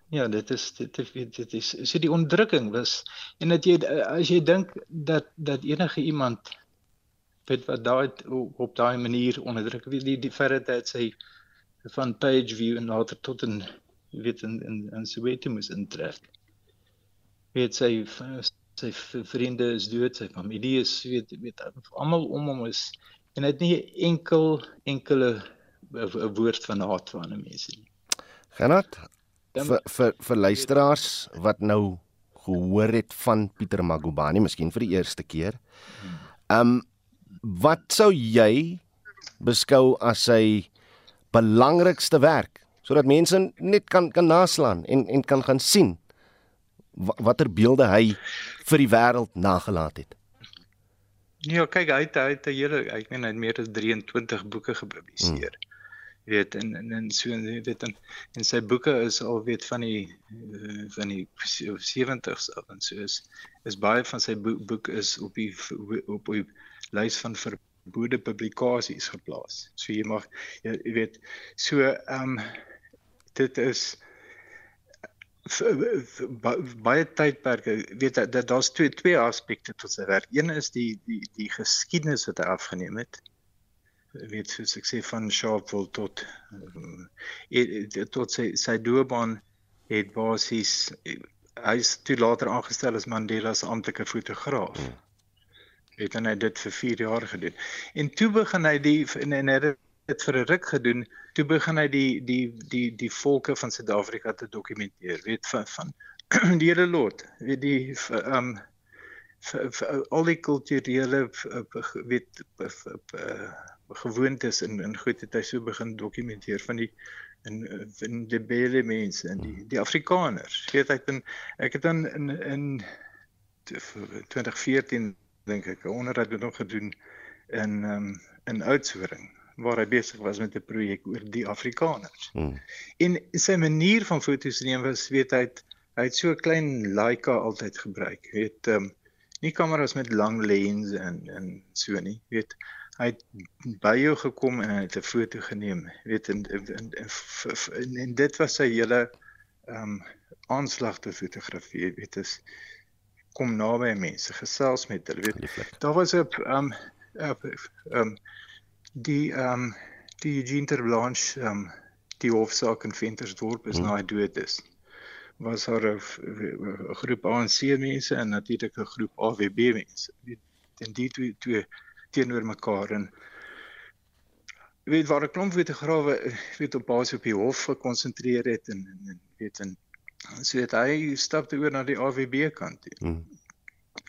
ja, dit is dit is dit is so die onderdrukking was en dat jy as jy dink dat dat enige iemand weet wat daai op daai manier onderdruk wie die die feit dat sy van page view en later tot in weet in in in Soweto moes intrek. Weet sy sy vriende is dood, sy familie is weet weet almal om hom is en dit nie enkel enkele 'n woord van haat van 'n mens nie. Genat vir vir vir luisteraars wat nou gehoor het van Pieter Magubani, miskien vir die eerste keer. Ehm um, wat sou jy beskou as sy belangrikste werk sodat mense net kan kan naslaan en en kan gaan sien watter beelde hy vir die wêreld nagelaat het? Ja, kyk hy het hy het 'n hele ek meen hy het meer as 23 boeke gepubliseer. Hmm. Weet en en en so weet en en sy boeke is al weet van die uh, van die 70s af en so is is baie van sy boek, boek is op die op die lys van verbode publikasies geplaas. So jy mag jy, jy weet so ehm um, dit is baie tydperke weet dat da, daar's twee twee aspekte tot sy werk. Een is die die die geskiedenis wat hy afgeneem het. Weet soos ek sê van Sharpeville tot uh, tot sy sy doopbaan het basies hy is toe later aangestel as Mandela se amptelike fotograaf. Het hy dit vir 4 jaar gedoen. En toe begin hy die en, en hy het dit vir 'n ruk gedoen. Toe begin hy die die die die volke van Suid-Afrika te dokumenteer. Weet van van die hele lot. Weet die ehm um, vir, vir al die kulturele weet gewoontes en en goed het hy so begin dokumenteer van die en in die baie mense en die die Afrikaners. Weet ek dan ek het dan in in 2014 dink ek 'n onderhoud hom gedoen in um, in Oudtshoorn waar hy besig was met 'n projek oor die Afrikaners. Hmm. En sy manier van foto's neem was weet hy het, hy het so 'n klein Leica altyd gebruik. Weet ehm um, nie kameras met lang lens en en so nie. Weet hy het by jou gekom en hy het 'n foto geneem weet en en, en, en, en dit was sy hele ehm um, aanslag te fotografeer weet is kom naby mense gesels met hulle weet daar was 'n ehm ehm die ehm um, die Eugene Terblanche ehm um, die hofsaak in Ventersdorp is hmm. na hy dood is was daar 'n groep ANC mense en natuurlik 'n groep AWB mense weet en die twee, twee teenoor mekaar en weet waar 'n klomp fotograwe weet op basis op die hof gekonsentreer het en, en, en weet en so het hy stap te oor na die AWB kant toe. Hmm.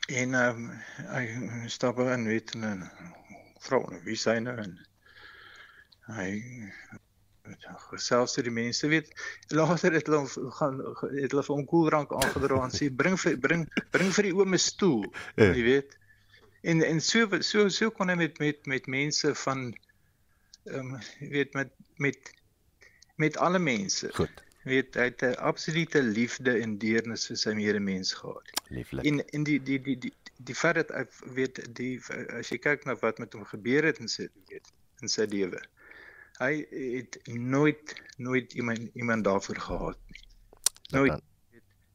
En ehm um, hy stap en weet en vra wie sy nou en hy gesels met die mense weet later het hulle gaan het hulle vir hom koeldrank aangedra en sê bring vir bring bring vir die oome stoel ja. jy weet en en so so so kon hy met met met mense van ehm um, weet met met met alle mense. Goed. Weet hy het 'n absolute liefde en deernis vir sy medemens gehad. Lieflik. En in die die die die die feit dat ek weet die as jy kyk na wat met hom gebeur het in sy weet in sy lewe. Hy het nooit nooit iemand iemand daarvoor gehad nie. Nooit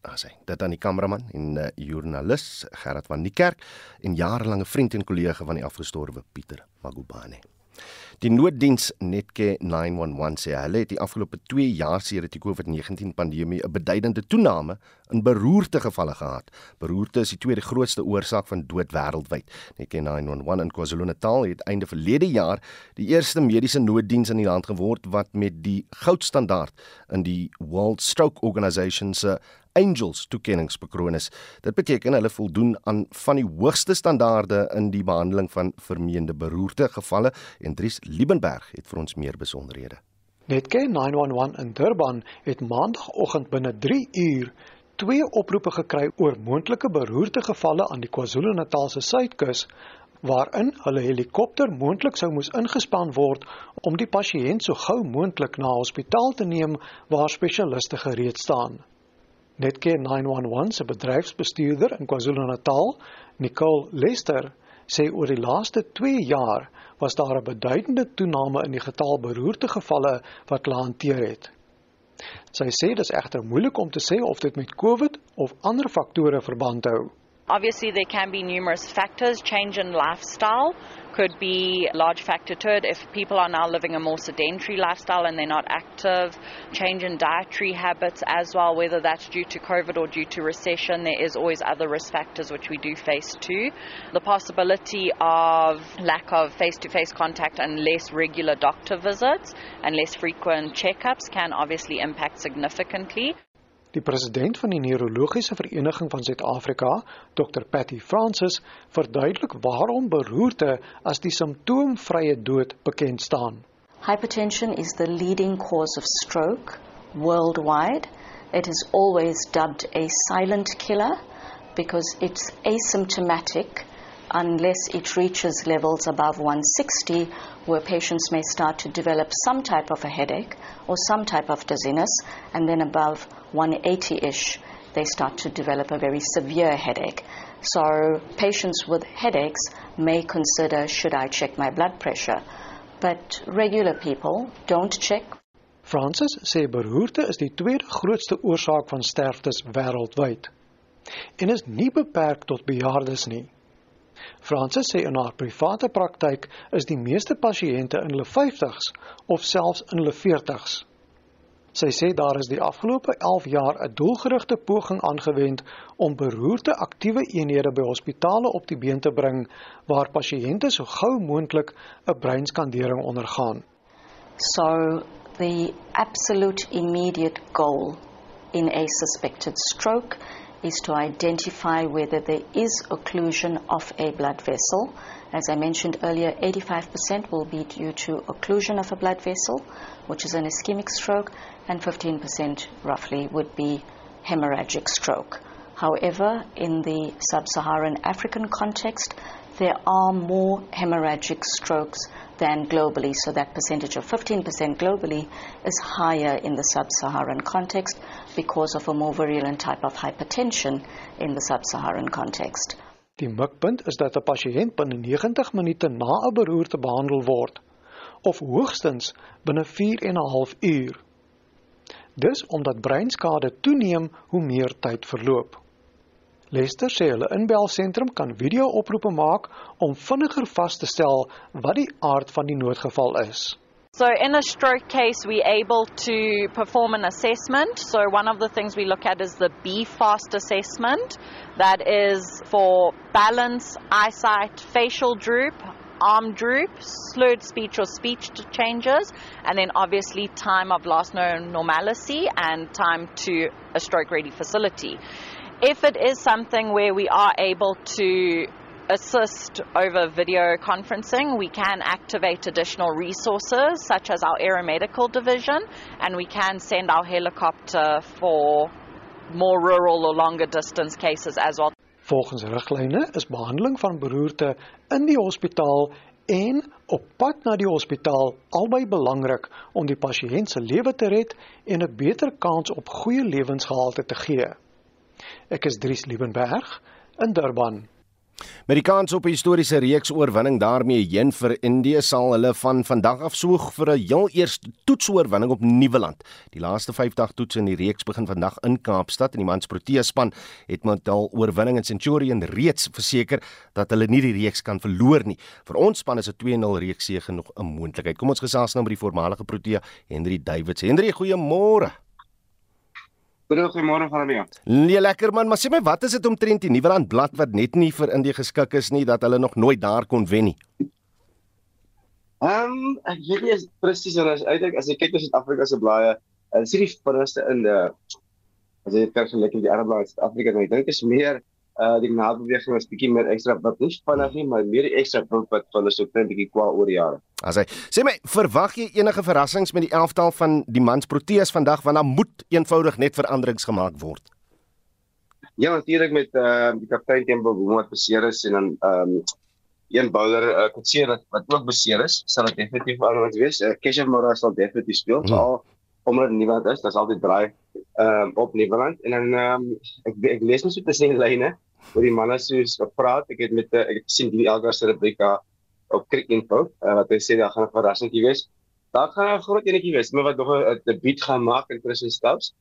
daar sê dit aan die kameraman en uh, joernalis Gerard van die Kerk en jarelange vriend en kollega van die afgestorwe Pieter Magubane. Die nooddiens Netcare 911 sê hulle het die afgelope 2 jaar sedert die COVID-19 pandemie 'n beduidende toename in beroerte gevalle gehad. Beroerte is die tweede grootste oorsaak van dood wêreldwyd. Netcare 911 in KwaZulu-Natal het einde verlede jaar die eerste mediese nooddiens in die land geword wat met die goudstandaard in die World Stroke Organisation se Angels toekennings bekroon is. Dit beteken hulle voldoen aan van die hoogste standaarde in die behandeling van vermeende beroerte gevalle en Dries Liebenberg het vir ons meer besonderhede. Netcare 911 in Durban het maandagooggend binne 3 uur twee oproepe gekry oor moontlike beroertegevalle aan die KwaZulu-Natalse suidkus waarin hulle helikopter moontlik sou moes ingespan word om die pasiënt so gou moontlik na hospitaal te neem waar spesialiste gereed staan. Netcare 911 se bedryfsbestuurder in KwaZulu-Natal, Nicole Lester, sê oor die laaste 2 jaar was daar 'n beduidende toename in die getal beroertegevalle wat hulle hanteer het. Sy sê dis egter moeilik om te sê of dit met COVID of ander faktore verband hou. Obviously, there can be numerous factors. Change in lifestyle could be a large factor to it. If people are now living a more sedentary lifestyle and they're not active, change in dietary habits as well, whether that's due to COVID or due to recession, there is always other risk factors which we do face too. The possibility of lack of face to face contact and less regular doctor visits and less frequent checkups can obviously impact significantly. Die president van die neurologiese vereniging van Suid-Afrika, Dr Patty Francis, verduidelik waarom beroerte as die simptoomvrye dood bekend staan. Hypertension is the leading cause of stroke worldwide. It is always dubbed a silent killer because it's asymptomatic unless it reaches levels above 160 where patients may start to develop some type of a headache or some type of dizziness and then above 180-ish, they start to develop a very severe headache. So patients with headaches may consider, should I check my blood pressure? But regular people don't check. Francis sê beroerte is die tweede grootste oorsaak van sterftes wêreldwyd. En is nie beperk tot bejaardes nie. Francis sê in haar private praktyk is die meeste pasiënte in hulle 50s of selfs in hulle 40s. Sy sê daar is die afgelope 11 jaar 'n doelgerigte poging aangewend om beroerte aktiewe eenhede by hospitale op die been te bring waar pasiënte so gou moontlik 'n breinskandering ondergaan. So the absolute immediate goal in a suspected stroke is to identify whether there is occlusion of a blood vessel. As I mentioned earlier, 85% will be due to occlusion of a blood vessel, which is an ischemic stroke, and 15% roughly would be hemorrhagic stroke. However, in the sub Saharan African context, there are more hemorrhagic strokes than globally, so that percentage of 15% globally is higher in the sub Saharan context because of a more virulent type of hypertension in the sub Saharan context. Die mikpunt is dat 'n pasiënt binne 90 minute na 'n beroerte behandel word of hoogstens binne 4 en 'n half uur. Dis omdat breinskade toeneem hoe meer tyd verloop. Lester sê hulle inbelsentrum kan video-oproepe maak om vinniger vas te stel wat die aard van die noodgeval is. So in a stroke case, we're able to perform an assessment. So one of the things we look at is the B-FAST assessment. That is for balance, eyesight, facial droop, arm droop, slurred speech or speech changes, and then obviously time of last known normalcy and time to a stroke ready facility. If it is something where we are able to assist over video conferencing. We can activate additional resources such as our aeromedical division and we can send our helicopter for more rural or longer distance cases as well. Volgens riglyne is behandeling van beroerte in die hospitaal en op pad na die hospitaal albei belangrik om die pasiënt se lewe te red en 'n beter kans op goeie lewensgehalte te gee. Ek is Dries Liebenberg in Durban. Met die kans op 'n historiese reeks oorwinning daarmee heen vir Indië sal hulle van vandag af soog vir 'n heel eerste toetsoorwinning op Nieuweland. Die laaste 50 toetse in die reeks begin vandag in Kaapstad en die mans Protea span het met al oorwinning in Centurion reeds verseker dat hulle nie die reeks kan verloor nie. Vir ons span is 'n 2-0 reeks sege nog 'n moontlikheid. Kom ons gesels nou met die voormalige Protea, Henry Davids. Henry, goeiemôre. Goeiemôre Fabio. Nee, lekker man, maar sê my wat is dit omtrent die Nieuweland blad wat net nie vir Indië geskik is nie dat hulle nog nooit daar kon wen nie? Ehm, um, ek weet nie presies wat as uitdruk as jy kyk na Suid-Afrika se blaaie, hulle sê die vinnigste in die as jy kyk vir die Arab blaaie Suid-Afrika, nou, ek dink dit is meer uh die naaldbeweging was bietjie meer ekstra wat nie vinnig nie, maar meer ekstra punt wat hulle so klein bietjie kwal oor die jare. As hy sê my, verwag jy enige verrassings met die elftal van die mans Proteas vandag want dan moet eenvoudig net veranderings gemaak word. Ja, natuurlik met uh die kaptein Tembo wat beseer is en dan ehm um, een bowler uh, Kutseer wat, wat ook beseer is, sal dit definitief anders wees. Uh, Keshav Mora sal definitief speel. Hmm. So omdat niemand is, daar's altyd draai ehm um, op Nieuweland en dan ehm um, ek ek lees net so tussen die lyne oor die manne soos gepraat. Ek het met ek het sien die Elgar se rubrika op Cricket Info uh, wat hy sê daar gaan 'n verrassingkie wees. Daar gaan 'n groot enetjie wees, maar wat nog 'n debuut gaan maak in Christian Stubbs.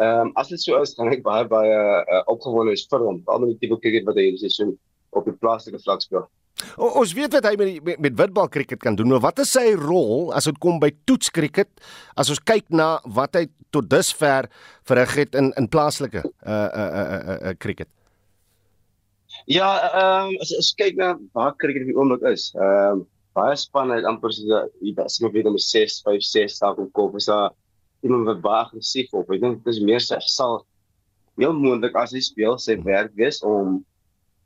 Ehm um, as dit so is, gaan ek baie baie uh, opgewonde wees vir hom. Al die tipe cricket wat hy hierdie seisoen op die plaaslike vlak speel. O, ons weet wat hy met die, met, met witbal cricket kan doen, maar wat is sy rol as dit kom by toets cricket? As ons kyk na wat hy tot dusver verrig het in in plaaslike uh uh uh, uh, uh cricket. Ja, ehm um, as ons kyk na waar cricket die oomblik is. Ehm um, baie spanne het amper so die beste moet weet om 6, 5, 6 staan op kop. Is daar iemand wat baie aggressief op. Ek dink dit is meer sy sal heel moontlik as hy speel sy werk wees om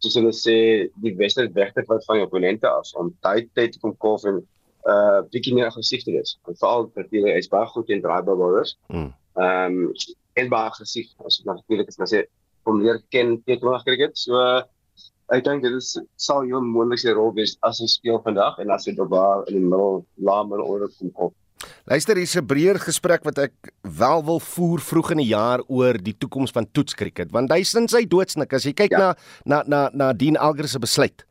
soos hulle sê die beste weg te vat van die opponente af om tyd tyd te kom kof en uh bietjie meer aggressief te wees. En veral natuurlik hy is baie goed in draaibare bowlers. Hmm. Ehm um, en baie aggressief as jy natuurlik is maar sê om leer ken T20 cricket. So uh, ek dink dit is sal jou moontlikste rol wees as hy speel vandag en as hy daar in die middel laat middel oor kom kom. Luister, hier's 'n breër gesprek wat ek wel wil voer vroeg in die jaar oor die toekoms van toetskriket, want hy sin sy doodsnik as jy kyk ja. na na na na Dean Alger se besluit.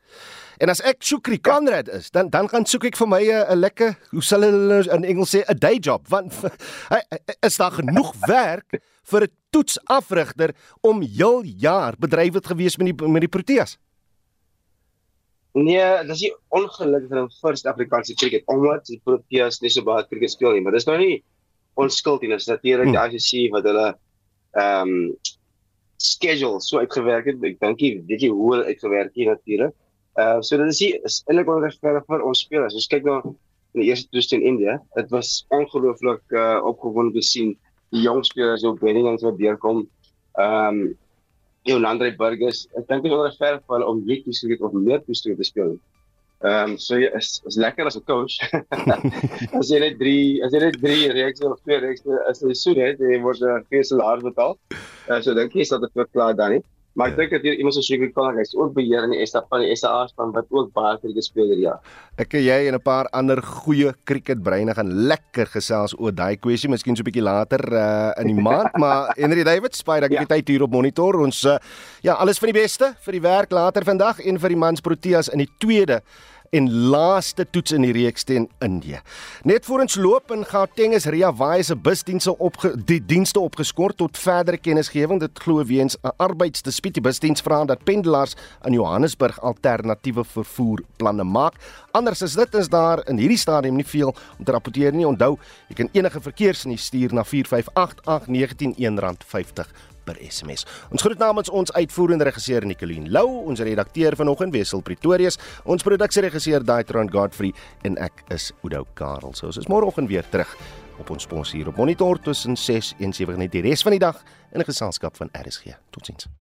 En as ek Shukri Conrad is, dan dan gaan soek ek vir my 'n lekker, hoe sal hulle in Engels sê, 'n day job, want hy is daar genoeg werk vir 'n toetsafrigter om heel jaar bedrywig gewees met die met die Proteas. Nee, dis nie ongelukkig vir 'n first Afrikaanse cricket omdat die Proteas nie so baie cricket speel nie, maar dis nou nie onskuld nie, dis natuurlik hmm. die ICC wat hulle ehm um, schedule so uitgewerk het. Ek dink jy weet jy hoe hulle uitgewerk het natuurlik. Uh so dit is nie is eintlik onregverdig vir ons spelers. Jy kyk na in die eerste toets in India, dit was ongelooflik uh opgewonde te sien die jong spelers op Benningham wat deurkom. Ehm um, Leon Andre Burgers. Ek dink dit is onregverdig vir hulle om nie te speel of meer te speel te speel. Ehm um, so ja, is is lekker as 'n coach. as jy net 3, as jy net 3 reeks of 2 reeks as jy so net, jy word 'n uh, feeselaar betaal. Uh, so dink jy is dit vir klaar dan nie. Maar ek dink dat hier iemand so seker kan hy's ook beheer in die SA van die SA span wat ook baie kriket speel hierdie jaar. Ek en jy en 'n paar ander goeie cricketbreine gaan lekker gesels oor daai kwessie, miskien so 'n bietjie later uh, in die maand, maar Henry David spyt dat ek ja. tyd hier op monitor ons uh, ja, alles van die beste vir die werk later vandag en vir die mans Proteas in die tweede en laaste toets in die reeks teen Indië. Net voor ons loop in Gauteng is Ria Wai se busdienste op die dienste opgeskort tot verdere kennisgewing. Dit glo weens 'n arbeidsdispuut. Die busdiens vra dat pendelaars in Johannesburg alternatiewe vervoerplanne maak. Anders is dit is daar in hierdie stadium nie veel om te rapporteer nie. Onthou, jy kan enige verkeersnuus stuur na 4588919 R1.50 per SMS. Ons groet namens ons uitvoerende regisseur Nicoline Lou, ons redakteur vanoggend Wessel Pretorius, ons produksieregisseur Daitron Godfrey en ek is Udo Karel. So ons is môreoggend weer terug op ons spons hier op Monitor tussen 6 en 7 net die res van die dag in 'n geselskap van RSG. Totsiens.